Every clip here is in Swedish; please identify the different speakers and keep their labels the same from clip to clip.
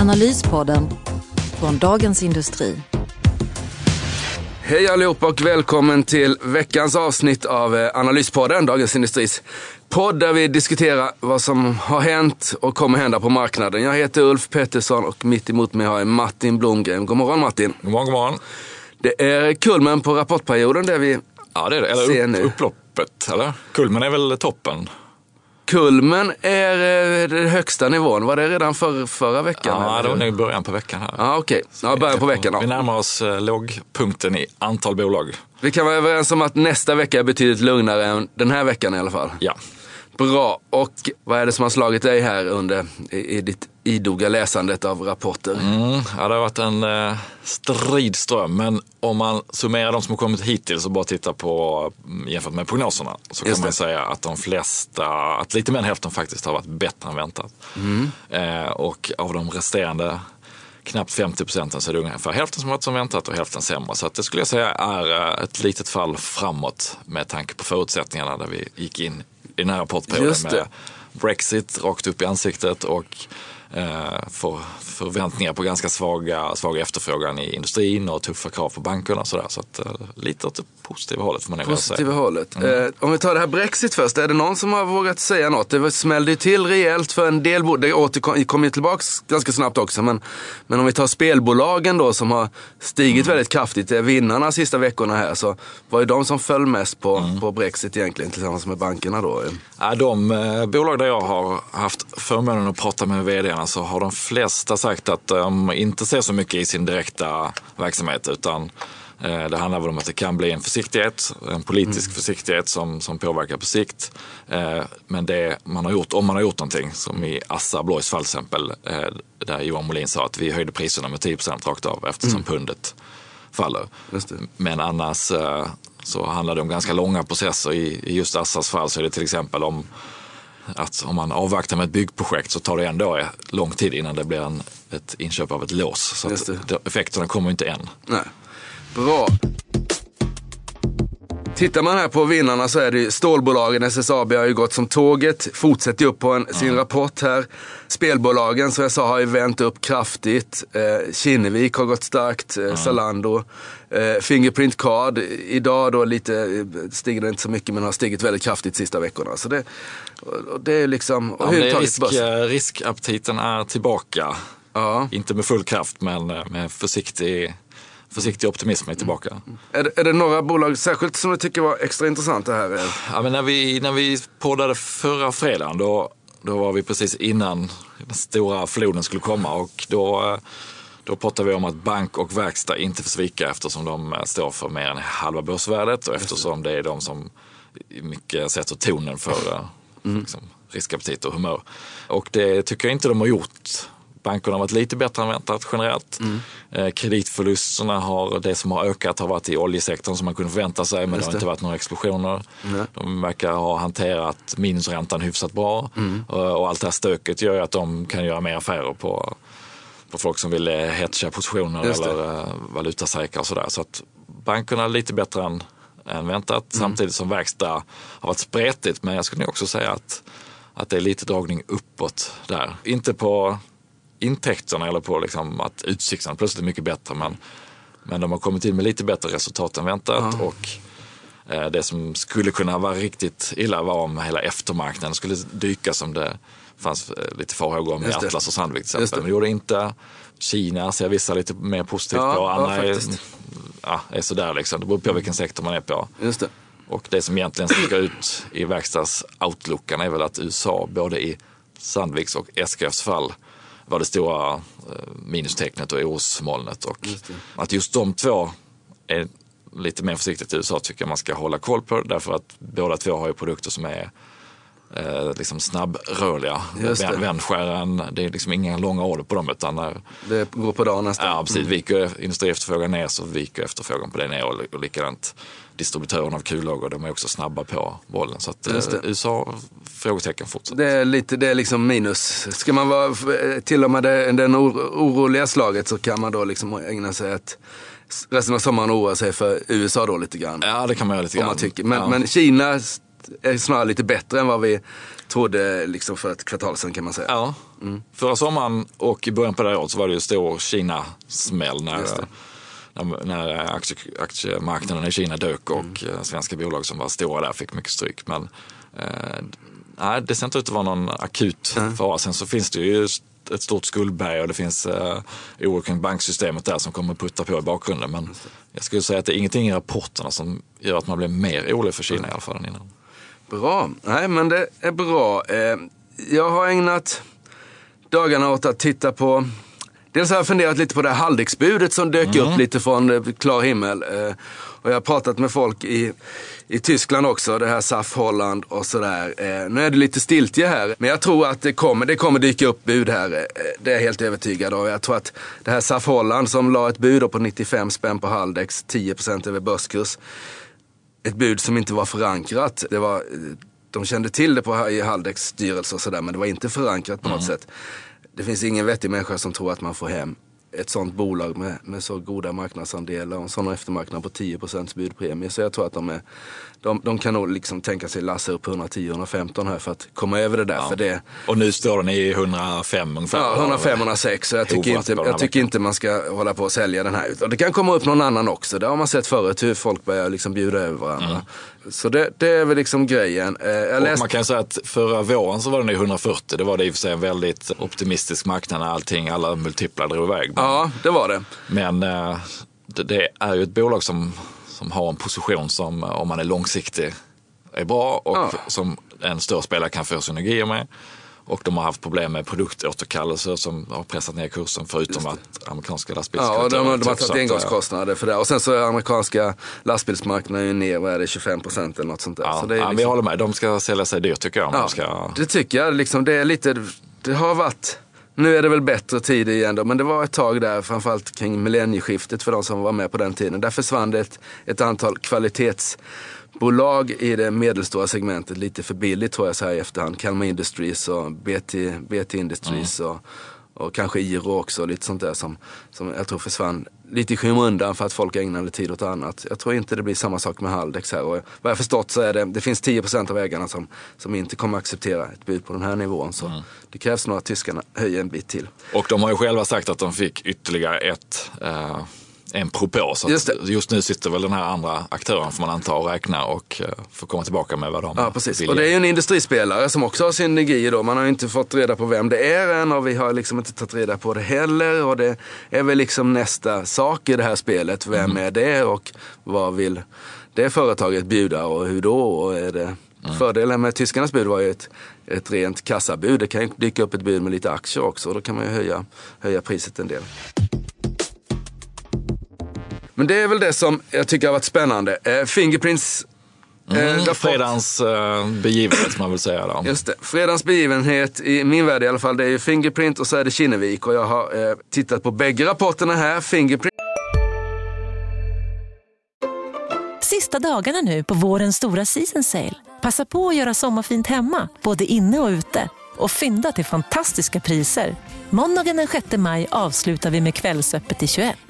Speaker 1: Analyspodden från Dagens Industri.
Speaker 2: Hej allihopa och välkommen till veckans avsnitt av eh, Analyspodden, Dagens Industris podd där vi diskuterar vad som har hänt och kommer hända på marknaden. Jag heter Ulf Pettersson och mitt emot mig har jag Martin Blomgren. God morgon Martin.
Speaker 3: God morgon, god morgon.
Speaker 2: Det är kulmen på rapportperioden där vi
Speaker 3: Ja, det är det. Eller
Speaker 2: ser
Speaker 3: upp,
Speaker 2: nu.
Speaker 3: upploppet, eller? Kulmen är väl toppen?
Speaker 2: Kulmen är eh, den högsta nivån. Var det redan för, förra veckan?
Speaker 3: Ja,
Speaker 2: eller?
Speaker 3: det var nog början på veckan här.
Speaker 2: Ja, okej. Ja, början på veckan.
Speaker 3: Vi
Speaker 2: Ja.
Speaker 3: närmar oss eh, lågpunkten i antal bolag.
Speaker 2: Vi kan vara överens om att nästa vecka är betydligt lugnare än den här veckan i alla fall.
Speaker 3: Ja.
Speaker 2: Bra. Och vad är det som har slagit dig här under i, i ditt idoga läsandet av rapporter?
Speaker 3: Mm, ja, det har varit en eh, stridström, men om man summerar de som har kommit hittills och bara tittar på mm, jämfört med prognoserna så
Speaker 2: Just
Speaker 3: kan man
Speaker 2: det.
Speaker 3: säga att de flesta, att lite mer än hälften faktiskt har varit bättre än väntat.
Speaker 2: Mm.
Speaker 3: Eh, och av de resterande knappt 50 procenten så är det ungefär hälften som har varit som väntat och hälften sämre. Så det skulle jag säga är eh, ett litet fall framåt med tanke på förutsättningarna där vi gick in i den här rapportperioden med Brexit rakt upp i ansiktet och för, förväntningar på ganska svaga, svaga efterfrågan i industrin och tuffa krav på bankerna och sådär. Så att, eh, lite åt det positiva hållet får man.
Speaker 2: Positiva hållet. Eh, om vi tar det här Brexit först. Är det någon som har vågat säga något? Det smällde ju till rejält för en del bolag. Det återkom, kom ju tillbaks ganska snabbt också. Men, men om vi tar spelbolagen då som har stigit väldigt kraftigt. Det är vinnarna sista veckorna här. Så var ju de som föll mest på, på Brexit egentligen tillsammans med bankerna då.
Speaker 3: Ja, de eh, bolag där jag har haft förmånen att prata med vdarna så har de flesta sagt att de inte ser så mycket i sin direkta verksamhet utan eh, det handlar väl om att det kan bli en försiktighet, en politisk försiktighet som, som påverkar på sikt. Eh, Men det man har gjort, om man har gjort någonting, som i Assa Abloys fall till exempel, eh, där Johan Molin sa att vi höjde priserna med 10% rakt av eftersom pundet faller. Men annars så handlar det om ganska långa processer. I, i just Assas fall så är det till exempel om att om man avvaktar med ett byggprojekt så tar det ändå lång tid innan det blir en, ett inköp av ett lås. Så effekterna kommer inte än.
Speaker 2: Nej. Bra. Tittar man här på vinnarna så är det ju stålbolagen, SSAB har ju gått som tåget, fortsätter upp på en, sin rapport här. Spelbolagen som jag sa har ju vänt upp kraftigt. Eh, Kinnevik har gått starkt, eh, Zalando. Eh, Fingerprint Card, idag då lite, eh, stiger det inte så mycket men har stigit väldigt kraftigt sista veckorna. Så det, och, det är liksom, och
Speaker 3: Ja, det är risk,
Speaker 2: börsen.
Speaker 3: riskaptiten är tillbaka.
Speaker 2: Ja.
Speaker 3: Inte med full kraft men eh, med försiktig, försiktig optimism är tillbaka.
Speaker 2: Är, det- är det några bolag särskilt som du tycker var extra intressanta här?
Speaker 3: Ja, men när, vi, när vi poddade förra fredagen då, då var vi precis innan den stora floden skulle komma och då, då pratade vi om att bank och verkstad inte får svika eftersom de står för mer än halva börsvärdet och eftersom det är de som mycket sätter tonen för eh, liksom, riskaptit och humör. Och det tycker jag inte de har gjort. Bankerna har varit lite bättre än väntat generellt. Eh, kreditförlusterna har, det som har ökat har varit i oljesektorn som man kunde förvänta sig men det har inte varit några explosioner. De verkar ha hanterat minusräntan hyfsat bra och, och allt det här stöket gör att de kan göra mer affärer på, på folk som vill eh, hedga positioner
Speaker 2: Just
Speaker 3: eller eh, valutasäkra och sådär. Så att bankerna är lite bättre än, än väntat samtidigt som verkstad har varit spretigt men jag skulle också säga att, att det är lite dragning uppåt där. Inte på intäkterna eller på liksom att utsikterna plötsligt är mycket bättre men, men de har kommit in med lite bättre resultat än väntat och eh, det som skulle kunna vara riktigt illa var om hela eftermarknaden skulle dyka som det fanns eh, lite farhågor om i. Atlas och Sandvik till exempel. Men det gjorde inte. Kina ser vissa lite mer positivt
Speaker 2: Ja,
Speaker 3: på,
Speaker 2: ja,
Speaker 3: andra är,
Speaker 2: faktiskt.
Speaker 3: ja, är sådär liksom. Det beror på vilken sektor man är på.
Speaker 2: Just det.
Speaker 3: Och det som egentligen sticker ut i verkstadsoutlookaren är väl att USA, både i Sandviks och SKFs fall, var det stora eh, minustecknet och orosmolnet. Och att just de två är lite mer försiktigt i USA tycker jag man ska hålla koll på. Därför att båda två har ju produkter som är eh, liksom snabbrörliga.
Speaker 2: Just
Speaker 3: Vändskären, det är liksom inga långa order på dem utan när,
Speaker 2: Det går på dagen nästan.
Speaker 3: ja, precis, viker industriefterfrågan ner så viker efterfrågan på det ner och, och likadant distributören av kullager, de är också snabba på bollen. Så att, eh. USA, frågetecken fortsatt.
Speaker 2: Det är lite, det är liksom minus. Ska man vara eh, till och med det, den oro- oroliga slaget så kan man då liksom ägna sig att resten av sommaren oroa sig för USA då lite grann.
Speaker 3: Ja, det kan man göra lite grann.
Speaker 2: man tycker. Men,
Speaker 3: ja.
Speaker 2: men Kina är snarare lite bättre än vad vi trodde liksom för ett kvartal sedan kan man säga.
Speaker 3: Ja. Förra sommaren och i början på det här året så var det ju stor Kina-smäll när. När, när aktie, aktiemarknaden i Kina dök och
Speaker 2: Mm.
Speaker 3: eh, svenska bolag som var stora där fick mycket stryk. Men eh, nej, det ser inte ut att vara någon akut fara. Sen så finns det ju ett stort skuldberg och det finns eh, oro kring banksystemet där som kommer putta på i bakgrunden. Men jag skulle säga att det är ingenting i rapporterna som gör att man blir mer orolig för Kina i alla fall än innan.
Speaker 2: Bra. Nej, men det är bra. Eh, Jag har ägnat dagarna åt att titta på Dels har jag funderat lite på det här Haldex-budet som dök upp lite från eh, klar himmel. Eh, Och jag har pratat med folk i, i Tyskland också, det här SAF Holland och sådär. Eh, Nu är det lite stiltje här, men jag tror att det kommer, det kommer dyka upp bud här. Det är jag helt övertygad om. Jag tror att det här SAF Holland som la ett bud på 95 spänn på Haldex, 10% över börskurs ett bud som inte var förankrat. Det var, de kände till det på, i Haldex styrelse och sådär, men det var inte förankrat på något sätt. Det finns ingen vettig människa som tror att man får hem ett sånt bolag med, med så goda marknadsandelar och en sån eftermarknad på 10% budpremie. Så jag tror att de, är, de, de kan nog liksom tänka sig lassa upp 110-115 här för att komma över det där. För det,
Speaker 3: Och nu står den i 105 ungefär.
Speaker 2: Ja, 105-106. Så jag tycker, inte, jag tycker inte man ska hålla på och sälja den här. Och det kan komma upp någon annan också. Det har man sett förut hur folk börjar liksom bjuda över varandra. Så det, det är väl liksom grejen. Eh,
Speaker 3: Och
Speaker 2: läste,
Speaker 3: man kan säga att förra våren så var den i 140. Det var det i och för sig en väldigt optimistisk marknad när allting, alla multiplar drog iväg.
Speaker 2: Ja, det var det.
Speaker 3: Men eh, det, är ju ett bolag som, som har en position som, eh, om man är långsiktig, är bra och
Speaker 2: Ja.
Speaker 3: som en större spelare kan få synergier med. Och de har haft problem med produktåterkallelser som har pressat ner kursen förutom att amerikanska
Speaker 2: Ja, och
Speaker 3: lastbilsaktörer
Speaker 2: de, de har tagit engångskostnader för det. Och sen så är amerikanska lastbilsmarknaden ju ner, vad är det, 25 procent eller något sånt där.
Speaker 3: Ja,
Speaker 2: så det är
Speaker 3: ja,
Speaker 2: liksom-
Speaker 3: jag håller med. De ska sälja sig dyrt tycker jag.
Speaker 2: Ja,
Speaker 3: de ska...
Speaker 2: det tycker jag. Liksom, det är lite, det har varit, nu är det väl bättre tider igen då, men det var ett tag där, framförallt kring millennieskiftet för de som var med på den tiden. Där försvann det ett, ett antal kvalitetsbolag i det medelstora segmentet lite för billigt tror jag så här i efterhand. Kalmar Industries och BT, BT Industries och, och kanske Iro också, lite sånt där som, som jag tror försvann lite i skymundan för att folk ägnade tid åt annat. Jag tror inte det blir samma sak med Haldex här. Och vad jag förstått så är det, det finns 10% av ägarna som, som inte kommer acceptera ett bud på den här nivån. Så det krävs nog att tyskarna höjer en bit till.
Speaker 3: Och de har ju själva sagt att de fick ytterligare ett, eh, en propå. Så
Speaker 2: Just
Speaker 3: just, nu sitter väl den här andra aktören får man anta och räkna och eh, får komma tillbaka med vad de
Speaker 2: Ja, precis.
Speaker 3: vill
Speaker 2: Och det är ju en industrispelare som också har synergier då. Man har ju inte fått reda på vem det är än och vi har liksom inte tagit reda på det heller. Och det är väl liksom nästa sak i det här spelet. Vem är det och vad vill det företaget bjuda och hur då? Och är det... Fördelen med tyskarnas bud var ju ett, ett rent kassabud. Det kan ju dyka upp ett bud med lite aktier också och då kan man ju höja, höja priset en del. Men det är väl det som jag tycker har varit spännande. Eh, Fingerprints eh,
Speaker 3: Mm,
Speaker 2: rapport.
Speaker 3: fredagens eh, begivenhet som man vill säga. Då.
Speaker 2: Just det. Fredagens begivenhet, i min värld i alla fall, det är ju Fingerprint och så är det Kinnevik. Och jag har eh, tittat på bägge rapporterna här. Fingerprint
Speaker 4: Sista dagarna nu på vårens stora season sale. Passa på att göra sommarfint hemma, både inne och ute. Och fynda till fantastiska priser. Måndagen den 6 maj avslutar vi med Kvällsöppet i 21.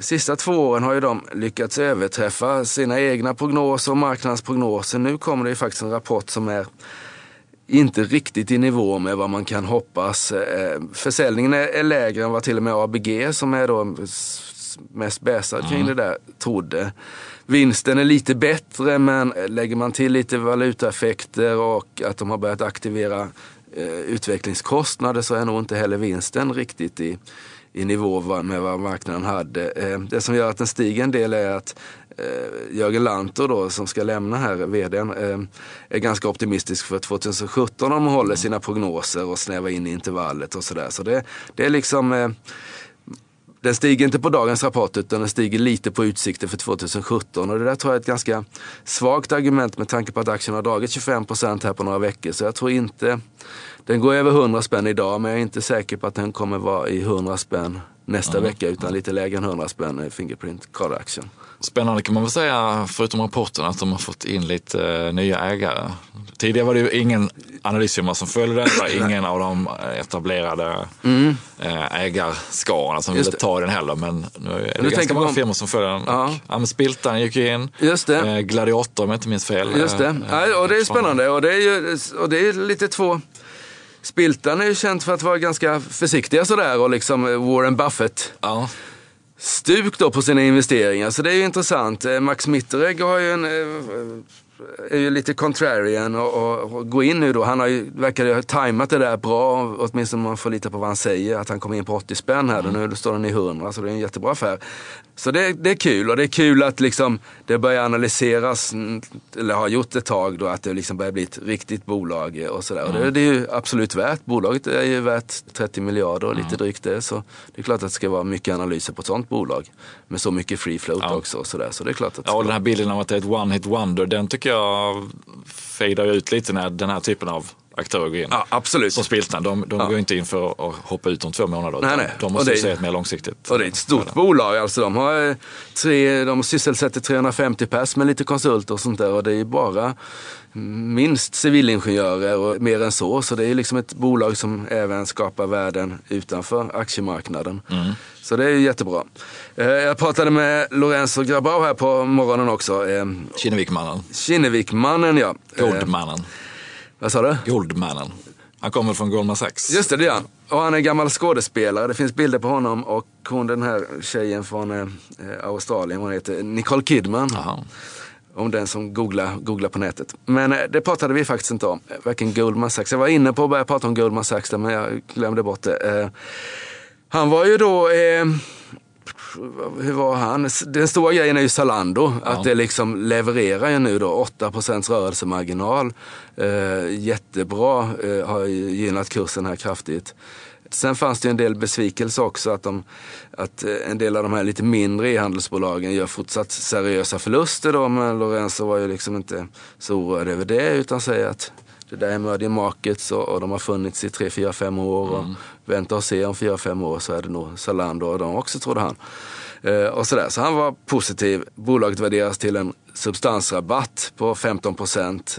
Speaker 2: sista två åren har ju de lyckats överträffa sina egna prognoser och marknadsprognoser. Nu kommer det ju faktiskt en rapport som är inte riktigt i nivå med vad man kan hoppas. Eh, Försäljningen är, lägre än vad till och med ABG som är då mest bäsad kring det där trodde. Vinsten är lite bättre men lägger man till lite valutaeffekter och att de har börjat aktivera eh, utvecklingskostnader så är nog inte heller vinsten riktigt i, i nivå med vad marknaden hade. Eh, det som gör att den stiger en del är att eh, Jörgen Lantor då, som ska lämna här, vdn, eh, är ganska optimistisk för 2017 om de håller sina prognoser och snävar in intervallet och sådär. Så det, det är liksom eh, den stiger inte på dagens rapport utan den stiger lite på utsikter för 2017. Och det där tror jag är ett ganska svagt argument med tanke på att aktien har dragit 25% här på några veckor. Så jag tror inte, den går över 100 spänn idag men jag är inte säker på att den kommer vara i 100 spänn nästa mm. vecka utan lite lägre än 100 spänn i Fingerprint Card-aktien.
Speaker 3: Spännande kan man väl säga, förutom rapporten, att de har fått in lite uh, nya ägare. Tidigare var det ju ingen analysfirma som följde den, det var ingen av de etablerade mm. uh, ägarskarorna som ville ta den heller. Men nu är det nu ganska många firmor som följer den. Ja. Ja, Spiltan gick ju in,
Speaker 2: Just det. Uh,
Speaker 3: Gladiator om jag inte minns fel.
Speaker 2: Just det, ja, och det är spännande och det är, ju, och det är lite två Spiltan är ju känt för att vara ganska försiktiga sådär och liksom Warren Buffett. Ja stuk då på sina investeringar. Så det är ju intressant. Eh, Max Mitteregg har ju en, eh, är ju lite contrarian och, och, och gå in nu då. Han har ju, verkar ha tajmat det där bra, åtminstone om man får lita på vad han säger. Att han kommer in på 80 spänn här. Mm. Nu står den i 100, så det är en jättebra affär. Så det, det är kul och det är kul att liksom det börjar analyseras, mm, eller har gjort ett tag då, att det liksom börjar bli ett riktigt bolag och sådär. Mm. Och det, det, är ju absolut värt. Bolaget är ju värt 30 miljarder och lite mm. drygt det. Så det är klart att det ska vara mycket analyser på ett sånt bolag. Med så mycket free float ja. också. Och sådär. Så det är klart att
Speaker 3: ja, och den här bilden av att det är ett one hit wonder, den tycker jag fejdar ut lite när den här typen av aktörer går in.
Speaker 2: Ja, absolut.
Speaker 3: Som Spiltan, de, de ja. går inte in för att hoppa ut om två månader. Nej, nej. De måste det, se ett mer långsiktigt.
Speaker 2: Och det är ett stort bolag. Alltså, de, har tre, de sysselsätter 350 pers med lite konsulter och sånt där. Och det är bara minst civilingenjörer och mer än så. Så det är liksom ett bolag som även skapar värden utanför aktiemarknaden. Mm. Så det är jättebra. Eh, jag pratade med Lorenzo Grabau här på morgonen också. Eh,
Speaker 3: Kinnevikmannen.
Speaker 2: Kinnevikmannen ja.
Speaker 3: Goldmannen.
Speaker 2: Vad sa du?
Speaker 3: Goldmannen. Han kommer från Goldman Sachs.
Speaker 2: Just det, det gör han. Och han är gammal skådespelare. Det finns bilder på honom och hon den här tjejen från eh, Australien, hon heter Nicole Kidman. Aha. Om den som googlar, googlar på nätet. Men eh, det pratade vi faktiskt inte om. Varken Goldman Sachs. Jag var inne på att börja prata om Goldman Sachs där, men jag glömde bort det. Eh, han var ju då eh, hur var han? Den stora grejen är ju Zalando. Ja. Att det liksom levererar ju nu då 8% rörelsemarginal. Eh, jättebra, eh, har gynnat kursen här kraftigt. Sen fanns det en del besvikelse också att, de, att eh, en del av de här lite mindre e-handelsbolagen gör fortsatt seriösa förluster då. Men Lorenzo var ju liksom inte så oroad över det utan säger att det där är emerging markets och, och de har funnits i 3, 4, 5 år. Och mm. Vänta och se om 4, 5 år så är det nog Zalando och de också trodde han. Eh, och sådär. Så han var positiv. Bolaget värderas till en substansrabatt på 15 procent.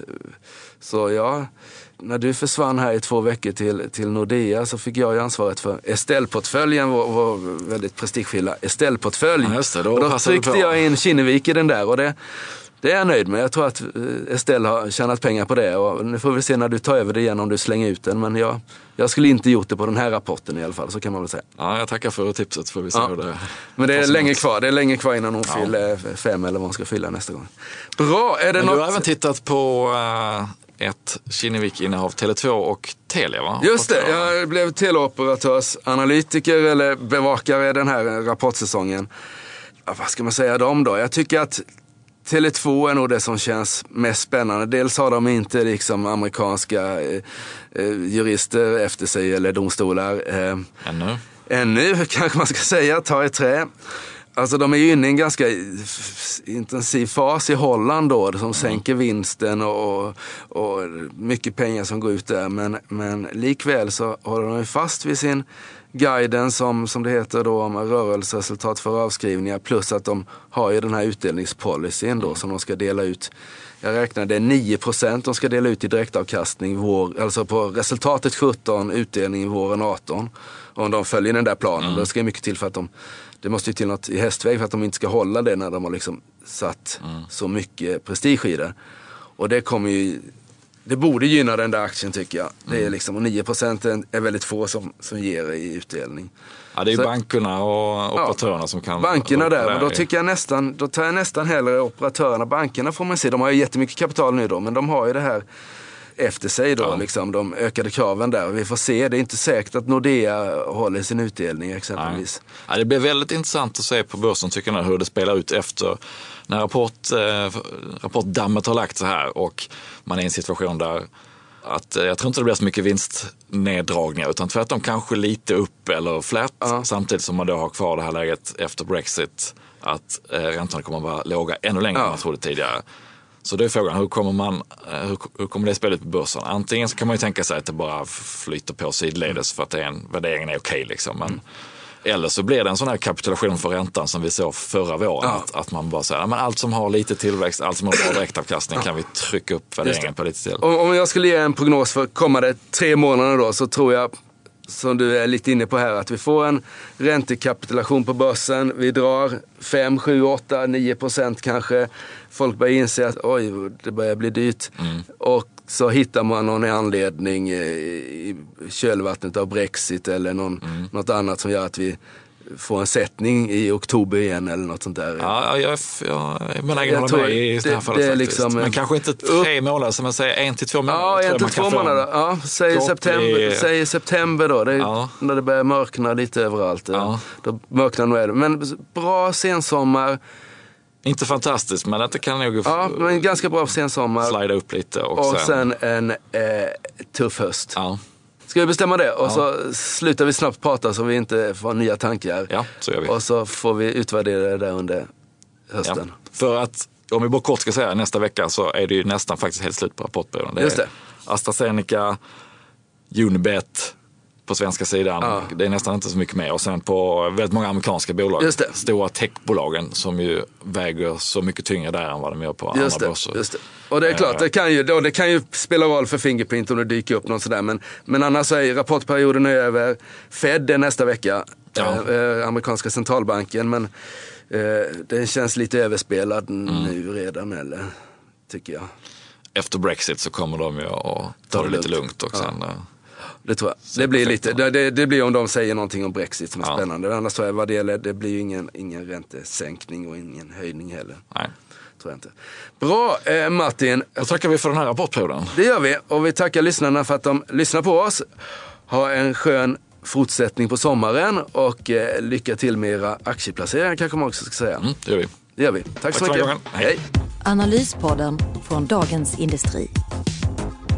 Speaker 2: Så ja, när du försvann här i två veckor till, till Nordea så fick jag ju ansvaret för Estelle-portföljen, vår, vår väldigt prestigefyllda Estelle-portfölj. Ja, då, då tryckte jag in Kinnevik i den där och det det är jag nöjd med. Jag tror att eh, Estelle har tjänat pengar på det. Och nu får vi se när du tar över det igen om du slänger ut den. Men jag, jag skulle inte gjort det på den här rapporten i alla fall. Så kan man väl säga.
Speaker 3: Ja, jag tackar för tipset. Får vi se ja. hur det
Speaker 2: Men det är länge kvar. Det är länge kvar innan hon ja. fyller fem eller vad hon ska fylla nästa gång. Bra! Är det
Speaker 3: men
Speaker 2: något...
Speaker 3: Du har även tittat på uh, ett Kinnevik-innehav, Tele2 och Telia va?
Speaker 2: Just det, jag blev teleoperatörsanalytiker eller bevakare den här rapportsäsongen. Ja, vad ska man säga dem då? Jag tycker att Tele2 är nog det som känns mest spännande. Dels har de inte liksom amerikanska eh, eh jurister efter sig eller domstolar. Eh,
Speaker 3: ännu?
Speaker 2: Ännu kanske man ska säga, ta i trä. Alltså de är ju inne i en ganska intensiv fas i Holland då, som mm. sänker vinsten och, och mycket pengar som går ut där. Men, men likväl så håller de fast vid sin guiden som, som det heter då om rörelseresultat för avskrivningar plus att de har ju den här utdelningspolicyn då som de ska dela ut. Jag räknar det är 9% de ska dela ut i direktavkastning, vår, alltså på resultatet 17, utdelningen våren 18. Om de följer den där planen, mm. då ska mycket till för att de, det måste ju till något i hästväg för att de inte ska hålla det när de har liksom satt mm. så mycket prestige i det. Och det kommer ju det borde gynna den där aktien tycker jag. Det är mm. liksom, och 9% är väldigt få som, som ger i utdelning.
Speaker 3: Ja, det är så, bankerna och operatörerna ja, som kan...
Speaker 2: Bankerna där, men då tycker jag nästan, då tar jag nästan hellre operatörerna. Bankerna får man se, de har ju jättemycket kapital nu då, men de har ju det här efter sig då,
Speaker 3: Ja.
Speaker 2: liksom, de ökade kraven där. Vi får se, det är inte säkert att Nordea håller sin utdelning exempelvis.
Speaker 3: Ja, det blir väldigt intressant att se på börsen tycker jag, hur det spelar ut efter när rapport, eh, rapportdammet har lagt sig här och man är i en situation där att eh, jag tror inte det blir så mycket vinstneddragningar utan tvärtom kanske lite upp eller flat samtidigt som man då har kvar det här läget efter Brexit att eh, räntorna kommer att vara låga ännu längre än
Speaker 2: Ja.
Speaker 3: man trodde tidigare. Så då är frågan, hur kommer, man, eh, hur, hur kommer det spelet på börsen? Antingen så kan man ju tänka sig att det bara flyter på sidledes för att det är en, värderingen är okej. liksom. Men, Eller så blir det en sån här kapitulation för räntan som vi såg förra våren.
Speaker 2: Ja.
Speaker 3: Att, att man bara säger, "Ja, men allt som har lite tillväxt, allt som har bra direktavkastning kan vi trycka upp värderingen på lite till.
Speaker 2: Om, om jag skulle ge en prognos för kommande tre månader då så tror jag, som du är lite inne på här, att vi får en räntekapitulation på börsen. Vi drar 5, 7, 8, 9 procent kanske. Folk börjar inse att oj, det börjar bli dyrt. Och så hittar man någon anledning i kölvattnet av Brexit eller någon, något annat som gör att vi får en sättning i oktober igen eller något sånt där.
Speaker 3: Ja, jag, jag, jag, Jag håller
Speaker 2: tror
Speaker 3: med i det här
Speaker 2: det-
Speaker 3: fallet
Speaker 2: det är
Speaker 3: faktiskt.
Speaker 2: liksom,
Speaker 3: men kanske inte tre månader, som jag säger en till två månader.
Speaker 2: Ja, en till två
Speaker 3: få
Speaker 2: månader. Ja, säg, september,
Speaker 3: i-
Speaker 2: säg september då. Det
Speaker 3: Ja.
Speaker 2: När det börjar mörkna lite överallt.
Speaker 3: Ja.
Speaker 2: Då mörknar nog även. Men bra sensommar.
Speaker 3: Inte fantastiskt, men att det kan nog
Speaker 2: Ja, men ganska bra sensommar.
Speaker 3: slida upp lite. Och,
Speaker 2: Och sen en eh, tuff höst.
Speaker 3: ja,
Speaker 2: Ska vi bestämma det? Och så slutar vi snabbt prata så vi inte får nya tankar.
Speaker 3: ja, så gör vi.
Speaker 2: Och så får vi utvärdera det där under
Speaker 3: Ja.
Speaker 2: hösten.
Speaker 3: För att, om vi bara kort ska säga, nästa vecka så är det ju nästan faktiskt helt slut på rapportperioden. Det
Speaker 2: Just det.
Speaker 3: AstraZeneca, Unibet på svenska sidan.
Speaker 2: Ja.
Speaker 3: Det är nästan inte så mycket mer. Och sen på väldigt många amerikanska bolag.
Speaker 2: Just det.
Speaker 3: Stora techbolagen som ju väger så mycket tyngre där än vad de gör på
Speaker 2: Just
Speaker 3: andra
Speaker 2: det,
Speaker 3: börser.
Speaker 2: just det. Och det är klart, det kan, ju, det kan ju spela roll för Fingerprint om det dyker upp något sådär. Men, men annars är rapportperioden är över. Fed är nästa vecka,
Speaker 3: Ja.
Speaker 2: eh, eh, amerikanska centralbanken. Men eh, den känns lite överspelad nu redan, eller? Tycker jag.
Speaker 3: Efter Brexit så kommer de ju att ta det lite lugnt och sen... eh,
Speaker 2: Det tror jag. Det blir, lite, det, det, det blir om de säger någonting om Brexit som är
Speaker 3: Ja.
Speaker 2: spännande. Annars tror jag vad det gäller, det blir ju ingen, ingen räntesänkning och ingen höjning heller.
Speaker 3: Nej.
Speaker 2: Tror jag inte. Bra eh, Martin,
Speaker 3: Då tackar vi för den här rapportperioden.
Speaker 2: Det gör vi och vi tackar lyssnarna för att de lyssnar på oss. Ha en skön fortsättning på sommaren och eh, lycka till med era aktieplaceringar kanske man också ska säga.
Speaker 3: Mm, det gör vi.
Speaker 2: Det gör vi. Tack, så
Speaker 3: Tack för
Speaker 2: mycket.
Speaker 3: Hej.
Speaker 1: Analyspodden från Dagens Industri.